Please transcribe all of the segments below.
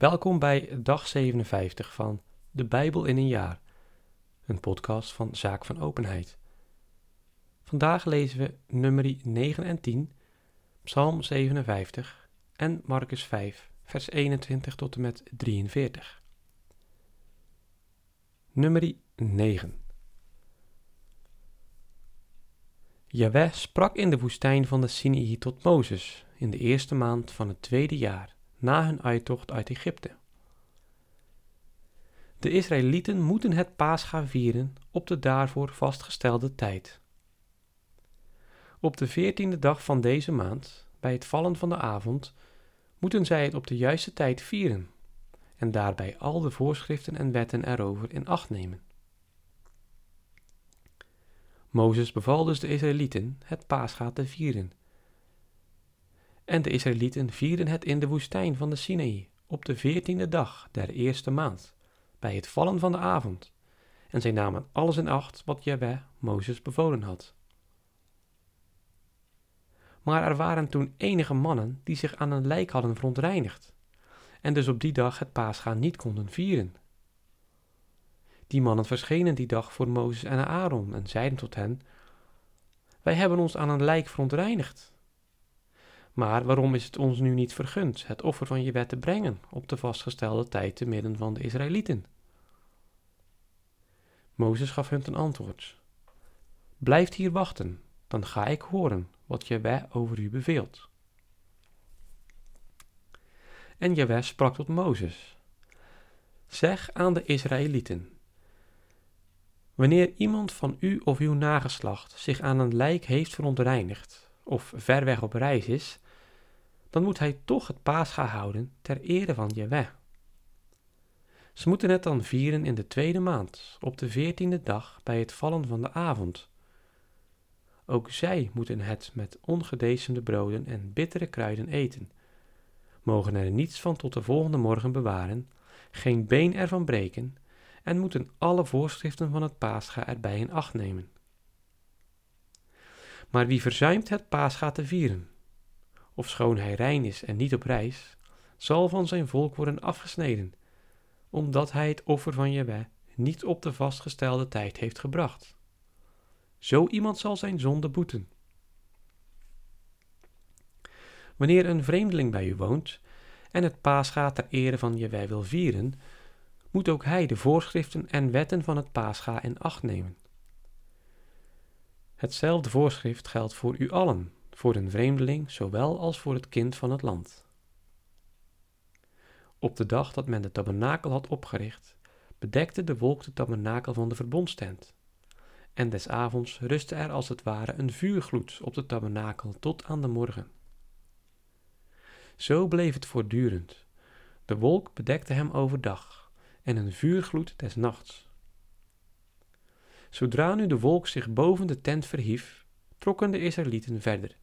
Welkom bij dag 57 van De Bijbel in een jaar, een podcast van Zaak van Openheid. Vandaag lezen we nummerie 9 en 10, Psalm 57 en Marcus 5, vers 21 tot en met 43. Nummerie 9 Jaweh sprak in de woestijn van de Sinai tot Mozes in de eerste maand van het tweede jaar na hun uittocht uit Egypte. De Israëlieten moeten het Pascha vieren op de daarvoor vastgestelde tijd. Op de veertiende dag van deze maand, bij het vallen van de avond, moeten zij het op de juiste tijd vieren en daarbij al de voorschriften en wetten erover in acht nemen. Mozes beval dus de Israëlieten het Pascha te vieren en de Israëlieten vierden het in de woestijn van de Sinaï op de veertiende dag der eerste maand, bij het vallen van de avond. En zij namen alles in acht wat Jahweh Mozes bevolen had. Maar er waren toen enige mannen die zich aan een lijk hadden verontreinigd, en dus op die dag het paasgaan niet konden vieren. Die mannen verschenen die dag voor Mozes en Aaron en zeiden tot hen: Wij hebben ons aan een lijk verontreinigd maar waarom is het ons nu niet vergund het offer van je te brengen op de vastgestelde tijd te midden van de Israëlieten? Mozes gaf hun ten antwoord: Blijft hier wachten, dan ga ik horen wat Jaweh over u beveelt. En Jaweh sprak tot Mozes: Zeg aan de Israëlieten: Wanneer iemand van u of uw nageslacht zich aan een lijk heeft verontreinigd, of ver weg op reis is, dan moet hij toch het paascha houden ter ere van Jeweh. Ze moeten het dan vieren in de tweede maand, op de veertiende dag bij het vallen van de avond. Ook zij moeten het met ongedecemde broden en bittere kruiden eten, mogen er niets van tot de volgende morgen bewaren, geen been ervan breken en moeten alle voorschriften van het paascha erbij in acht nemen. Maar wie verzuimt het paascha te vieren, of schoon hij rein is en niet op reis, zal van zijn volk worden afgesneden, omdat hij het offer van Jehovah niet op de vastgestelde tijd heeft gebracht. Zo iemand zal zijn zonde boeten. Wanneer een vreemdeling bij u woont en het paascha ter ere van Jehovah wil vieren, moet ook hij de voorschriften en wetten van het paascha in acht nemen. Hetzelfde voorschrift geldt voor u allen, voor een vreemdeling zowel als voor het kind van het land. Op de dag dat men de tabernakel had opgericht, bedekte de wolk de tabernakel van de verbondstent. En des avonds rustte er als het ware een vuurgloed op de tabernakel tot aan de morgen. Zo bleef het voortdurend. De wolk bedekte hem overdag en een vuurgloed des nachts. Zodra nu de wolk zich boven de tent verhief, trokken de Israëlieten verder.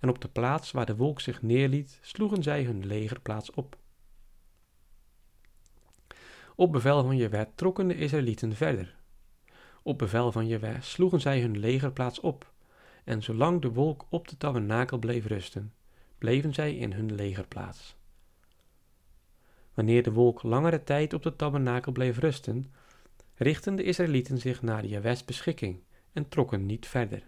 En op de plaats waar de wolk zich neerliet, sloegen zij hun legerplaats op. Op bevel van Jewe trokken de Israëlieten verder. Op bevel van Jewe sloegen zij hun legerplaats op, en zolang de wolk op de tabernakel bleef rusten, bleven zij in hun legerplaats. Wanneer de wolk langere tijd op de tabernakel bleef rusten, richtten de Israëlieten zich naar Jahwes beschikking en trokken niet verder.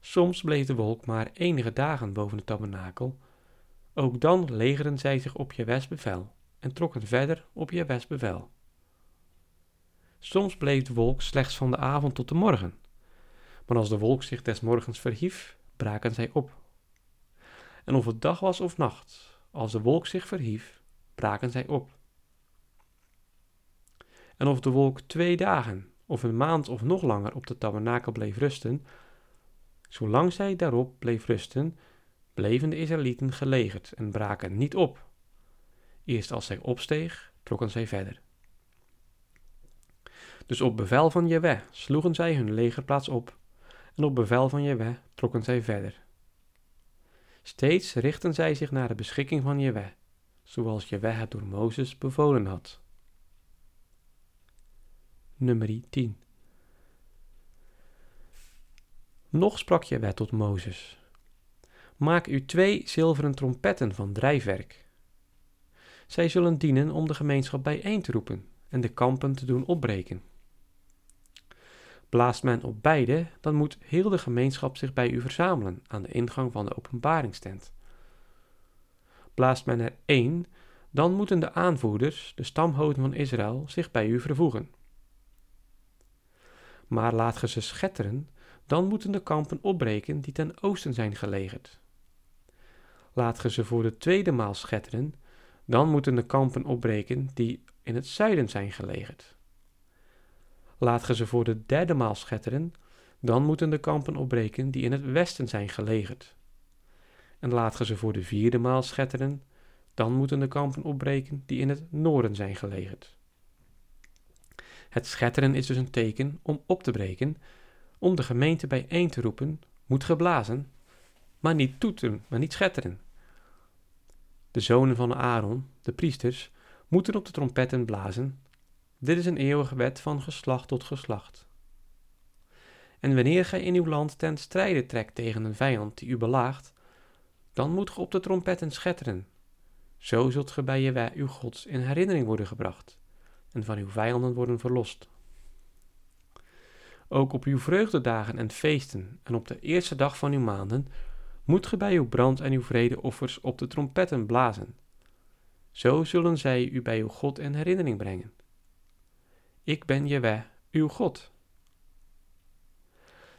Soms bleef de wolk maar enige dagen boven de tabernakel. Ook dan legerden zij zich op Jahwes bevel en trokken verder op Jahwes bevel. Soms bleef de wolk slechts van de avond tot de morgen, maar als de wolk zich des morgens verhief, braken zij op. En of het dag was of nacht, als de wolk zich verhief, braken zij op. En of de wolk twee dagen, of een maand of nog langer op de tabernakel bleef rusten, zolang zij daarop bleef rusten, bleven de Israëlieten gelegerd en braken niet op. Eerst als zij opsteeg, trokken zij verder. Dus op bevel van Jewe sloegen zij hun legerplaats op, en op bevel van Jewe trokken zij verder. Steeds richtten zij zich naar de beschikking van Jewe, zoals Jewe het door Mozes bevolen had nummer 10. Nog sprak Jaweh tot Mozes: Maak u twee zilveren trompetten van drijfwerk. Zij zullen dienen om de gemeenschap bijeen te roepen en de kampen te doen opbreken. Blaast men op beide, dan moet heel de gemeenschap zich bij u verzamelen aan de ingang van de openbaringstent. Blaast men er één, dan moeten de aanvoerders, de stamhoofden van Israël, zich bij u vervoegen. Maar laat ge ze schetteren, dan moeten de kampen opbreken die ten oosten zijn gelegerd. Laat ge ze voor de tweede maal schetteren, dan moeten de kampen opbreken die in het zuiden zijn gelegerd. Laat ge ze voor de derde maal schetteren, dan moeten de kampen opbreken die in het westen zijn gelegerd. En laat ge ze voor de vierde maal schetteren, dan moeten de kampen opbreken die in het noorden zijn gelegerd. Het schetteren is dus een teken om op te breken, om de gemeente bijeen te roepen, moet geblazen, maar niet toeteren, maar niet schetteren. De zonen van Aaron, de priesters, moeten op de trompetten blazen. Dit is een eeuwige wet van geslacht tot geslacht. En wanneer gij in uw land ten strijde trekt tegen een vijand die u belaagt, dan moet ge op de trompetten schetteren. Zo zult ge bij je uw gods in herinnering worden gebracht en van uw vijanden worden verlost. Ook op uw vreugdedagen en feesten en op de eerste dag van uw maanden moet ge bij uw brand- en uw vredeoffers op de trompetten blazen. Zo zullen zij u bij uw God in herinnering brengen. Ik ben Jewe, uw God.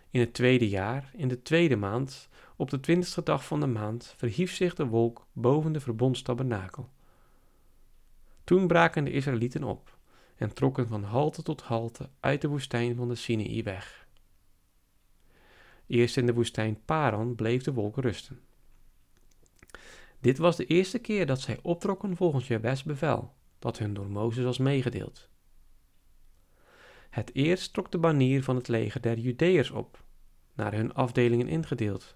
In het tweede jaar, in de tweede maand, op de twintigste dag van de maand, verhief zich de wolk boven de verbondstabernakel. Toen braken de Israëlieten op en trokken van halte tot halte uit de woestijn van de Sinaï weg. Eerst in de woestijn Paran bleef de wolk rusten. Dit was de eerste keer dat zij optrokken volgens Jahwes bevel, dat hun door Mozes was meegedeeld. Het eerst trok de banier van het leger der Judeërs op, naar hun afdelingen ingedeeld.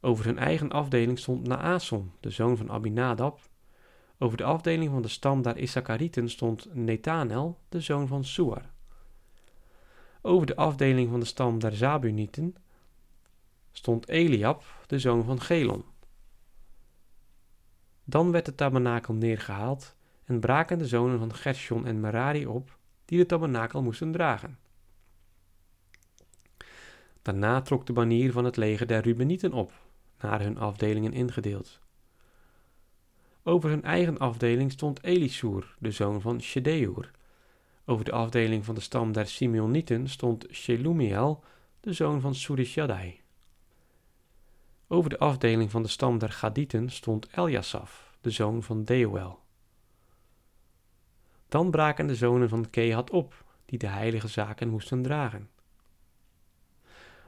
Over hun eigen afdeling stond Naason, de zoon van Abinadab. Over de afdeling van de stam der Issacharieten stond Netanel, de zoon van Suar. Over de afdeling van de stam der Zabunieten stond Eliab, de zoon van Gelon. Dan werd de tabernakel neergehaald en braken de zonen van Gershon en Merari op, die de tabernakel moesten dragen. Daarna trok de banier van het leger der Rubenieten op, naar hun afdelingen ingedeeld. Over hun eigen afdeling stond Elisur, de zoon van Shedeur. Over de afdeling van de stam der Simeonieten stond Shelumiel, de zoon van Surishadai. Over de afdeling van de stam der Gadieten stond Eljasaf, de zoon van Deuel. Dan braken de zonen van Kehat op, die de heilige zaken moesten dragen.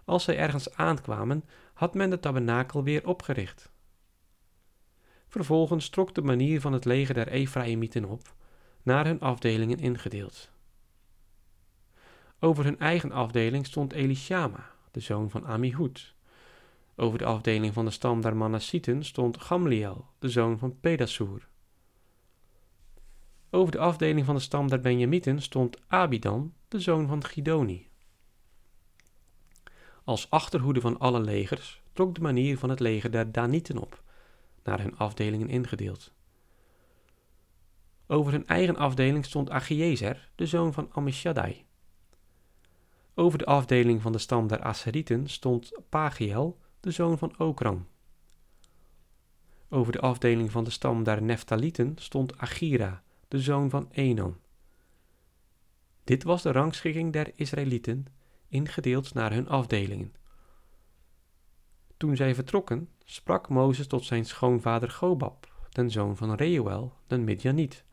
Als zij ergens aankwamen, had men de tabernakel weer opgericht. Vervolgens trok de manier van het leger der Ephraimieten op, naar hun afdelingen ingedeeld. Over hun eigen afdeling stond Elishama, de zoon van Amihud. Over de afdeling van de stam der Manassieten stond Gamliel, de zoon van Pedasur. Over de afdeling van de stam der Benjamieten stond Abidan, de zoon van Gidoni. Als achterhoede van alle legers trok de manier van het leger der Danieten op, naar hun afdelingen ingedeeld. Over hun eigen afdeling stond Achiezer, de zoon van Amishadai. Over de afdeling van de stam der Asserieten stond Pagiel, de zoon van Okran. Over de afdeling van de stam der Neftalieten stond Agira, de zoon van Enon. Dit was de rangschikking der Israëlieten, ingedeeld naar hun afdelingen. Toen zij vertrokken, sprak Mozes tot zijn schoonvader Gobab, den zoon van Reuel, den Midjaniet.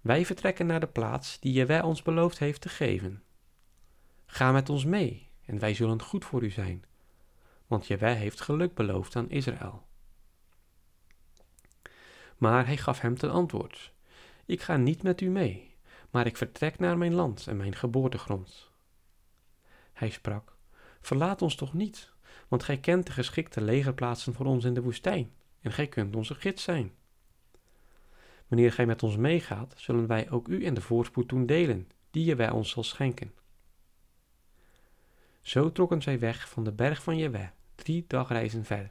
Wij vertrekken naar de plaats die Jewe ons beloofd heeft te geven. Ga met ons mee, en wij zullen goed voor u zijn, want Jewe heeft geluk beloofd aan Israël. Maar hij gaf hem ten antwoord: Ik ga niet met u mee, maar ik vertrek naar mijn land en mijn geboortegrond. Hij sprak: Verlaat ons toch niet, want gij kent de geschikte legerplaatsen voor ons in de woestijn, en gij kunt onze gids zijn. Wanneer gij met ons meegaat, zullen wij ook u in de voorspoed doen delen, die je wij ons zal schenken. Zo trokken zij weg van de berg van Jewe, drie dagreizen ver.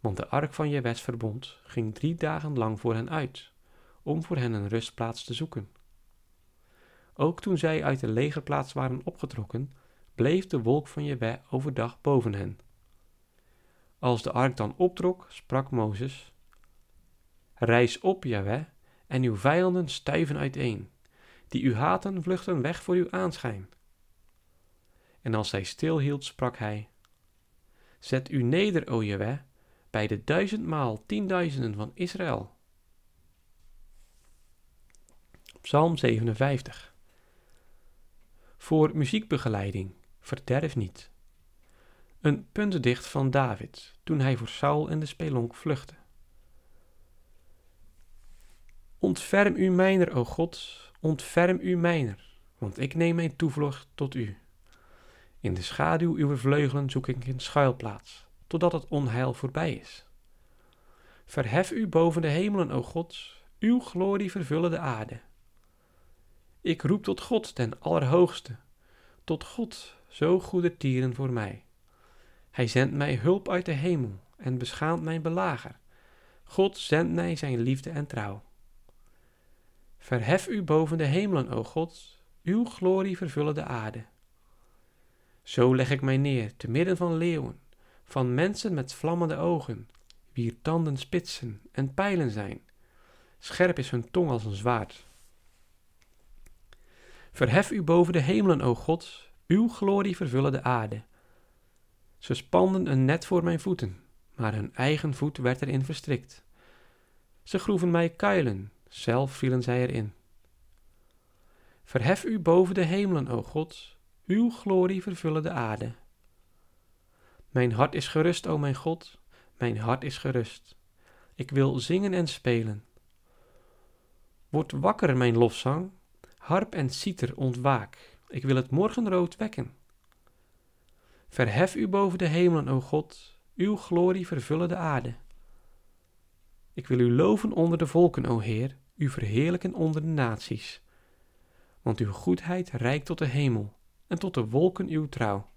Want de ark van Jewes verbond ging drie dagen lang voor hen uit, om voor hen een rustplaats te zoeken. Ook toen zij uit de legerplaats waren opgetrokken, bleef de wolk van Jewe overdag boven hen. Als de ark dan optrok, sprak Mozes, Reis op, Jewe, en uw vijanden stuiven uiteen, die u haten vluchten weg voor uw aanschijn. En als zij stilhield, sprak hij, Zet u neder, o Jewe, bij de duizendmaal tienduizenden van Israël. Psalm 57 Voor muziekbegeleiding, verderf niet. Een puntdicht van David, toen hij voor Saul en de spelonk vluchtte. Ontferm u mijner, o God, ontferm u mijner, want ik neem mijn toevlucht tot u. In de schaduw uw vleugelen zoek ik een schuilplaats, totdat het onheil voorbij is. Verhef u boven de hemelen, o God, uw glorie vervullen de aarde. Ik roep tot God, ten Allerhoogste, tot God, zo goede tieren voor mij. Hij zendt mij hulp uit de hemel en beschaamt mijn belager. God zendt mij zijn liefde en trouw. Verhef u boven de hemelen, o God, uw glorie vervullen de aarde. Zo leg ik mij neer, te midden van leeuwen, van mensen met vlammende ogen, wier tanden spitsen en pijlen zijn. Scherp is hun tong als een zwaard. Verhef u boven de hemelen, o God, uw glorie vervullen de aarde. Ze spanden een net voor mijn voeten, maar hun eigen voet werd erin verstrikt. Ze groeven mij kuilen, zelf vielen zij erin. Verhef u boven de hemelen, o God, uw glorie vervullen de aarde. Mijn hart is gerust, o mijn God, mijn hart is gerust. Ik wil zingen en spelen. Word wakker, mijn lofzang, harp en citer ontwaak. Ik wil het morgenrood wekken. Verhef u boven de hemelen, o God, uw glorie vervullen de aarde. Ik wil u loven onder de volken, o Heer, u verheerlijken onder de naties. Want uw goedheid reikt tot de hemel en tot de wolken uw trouw.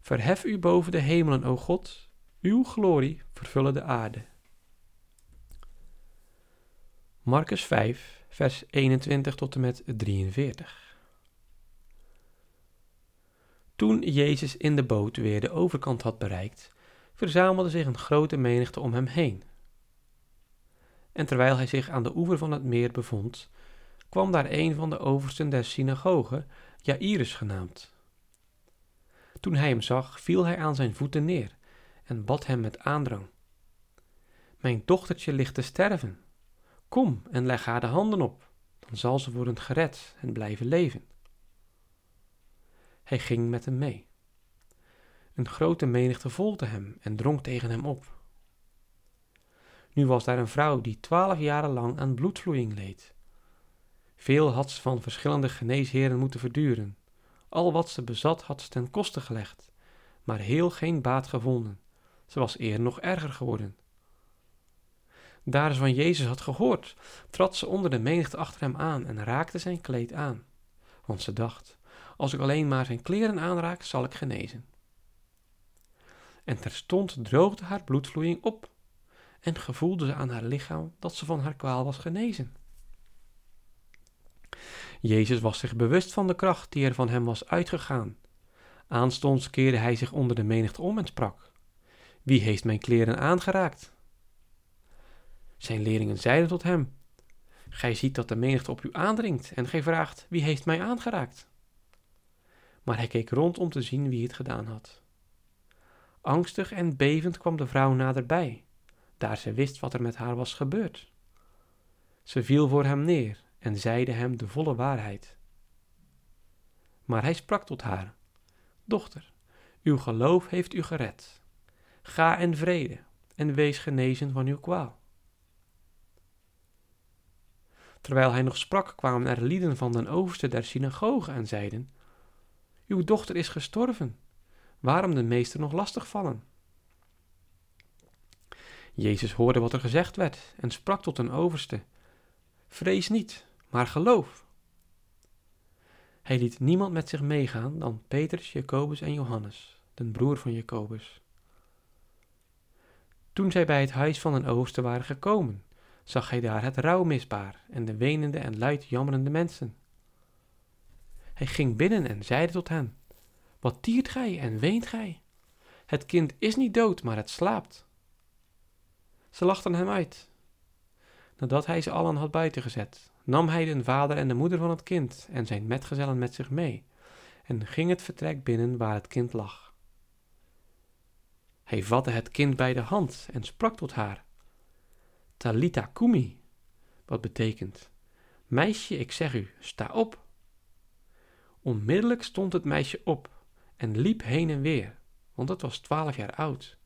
Verhef u boven de hemelen, o God, uw glorie vervullen de aarde. Marcus 5, vers 21 tot en met 43. Toen Jezus in de boot weer de overkant had bereikt, verzamelde zich een grote menigte om hem heen. En terwijl hij zich aan de oever van het meer bevond, kwam daar een van de oversten der synagoge, Jairus genaamd. Toen hij hem zag, viel hij aan zijn voeten neer en bad hem met aandrang. Mijn dochtertje ligt te sterven. Kom en leg haar de handen op, dan zal ze worden gered en blijven leven. Hij ging met hem mee. Een grote menigte volgde hem en drong tegen hem op. Nu was daar een vrouw die twaalf jaren lang aan bloedvloeiing leed. Veel had ze van verschillende geneesheren moeten verduren. Al wat ze bezat had ze ten koste gelegd, maar heel geen baat gevonden. Ze was eer nog erger geworden. Daar ze van Jezus had gehoord, trad ze onder de menigte achter hem aan en raakte zijn kleed aan. Want ze dacht, als ik alleen maar zijn kleren aanraak, zal ik genezen. En terstond droogde haar bloedvloeiing op en gevoelde ze aan haar lichaam dat ze van haar kwaal was genezen. Jezus was zich bewust van de kracht die er van hem was uitgegaan. Aanstonds keerde hij zich onder de menigte om en sprak: Wie heeft mijn kleren aangeraakt? Zijn leerlingen zeiden tot hem: Gij ziet dat de menigte op u aandringt en gij vraagt: Wie heeft mij aangeraakt? Maar hij keek rond om te zien wie het gedaan had. Angstig en bevend kwam de vrouw naderbij, daar ze wist wat er met haar was gebeurd. Ze viel voor hem neer en zeide hem de volle waarheid. Maar hij sprak tot haar: Dochter, uw geloof heeft u gered. Ga in vrede en wees genezen van uw kwaal. Terwijl hij nog sprak, kwamen er lieden van den overste der synagoge en zeiden: Uw dochter is gestorven. Waarom de meester nog lastig vallen? Jezus hoorde wat er gezegd werd en sprak tot een overste: Vrees niet, maar geloof. Hij liet niemand met zich meegaan dan Petrus, Jacobus en Johannes, den broer van Jacobus. Toen zij bij het huis van een oosten waren gekomen, zag hij daar het rouwmisbaar en de wenende en luid jammerende mensen. Hij ging binnen en zeide tot hen, Wat tiert gij en weent gij? Het kind is niet dood, maar het slaapt. Ze lachten hem uit. Nadat hij ze allen had buiten gezet, nam hij de vader en de moeder van het kind en zijn metgezellen met zich mee en ging het vertrek binnen waar het kind lag. Hij vatte het kind bij de hand en sprak tot haar. Talita kumi, wat betekent, meisje, ik zeg u, sta op. Onmiddellijk stond het meisje op en liep heen en weer, want het was twaalf jaar oud.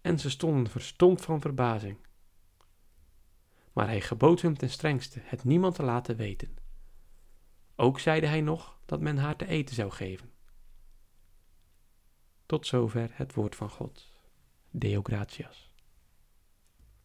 En ze stonden verstomd van verbazing. Maar hij gebood hem ten strengste het niemand te laten weten. Ook zeide hij nog dat men haar te eten zou geven. Tot zover het woord van God. Deo gratias.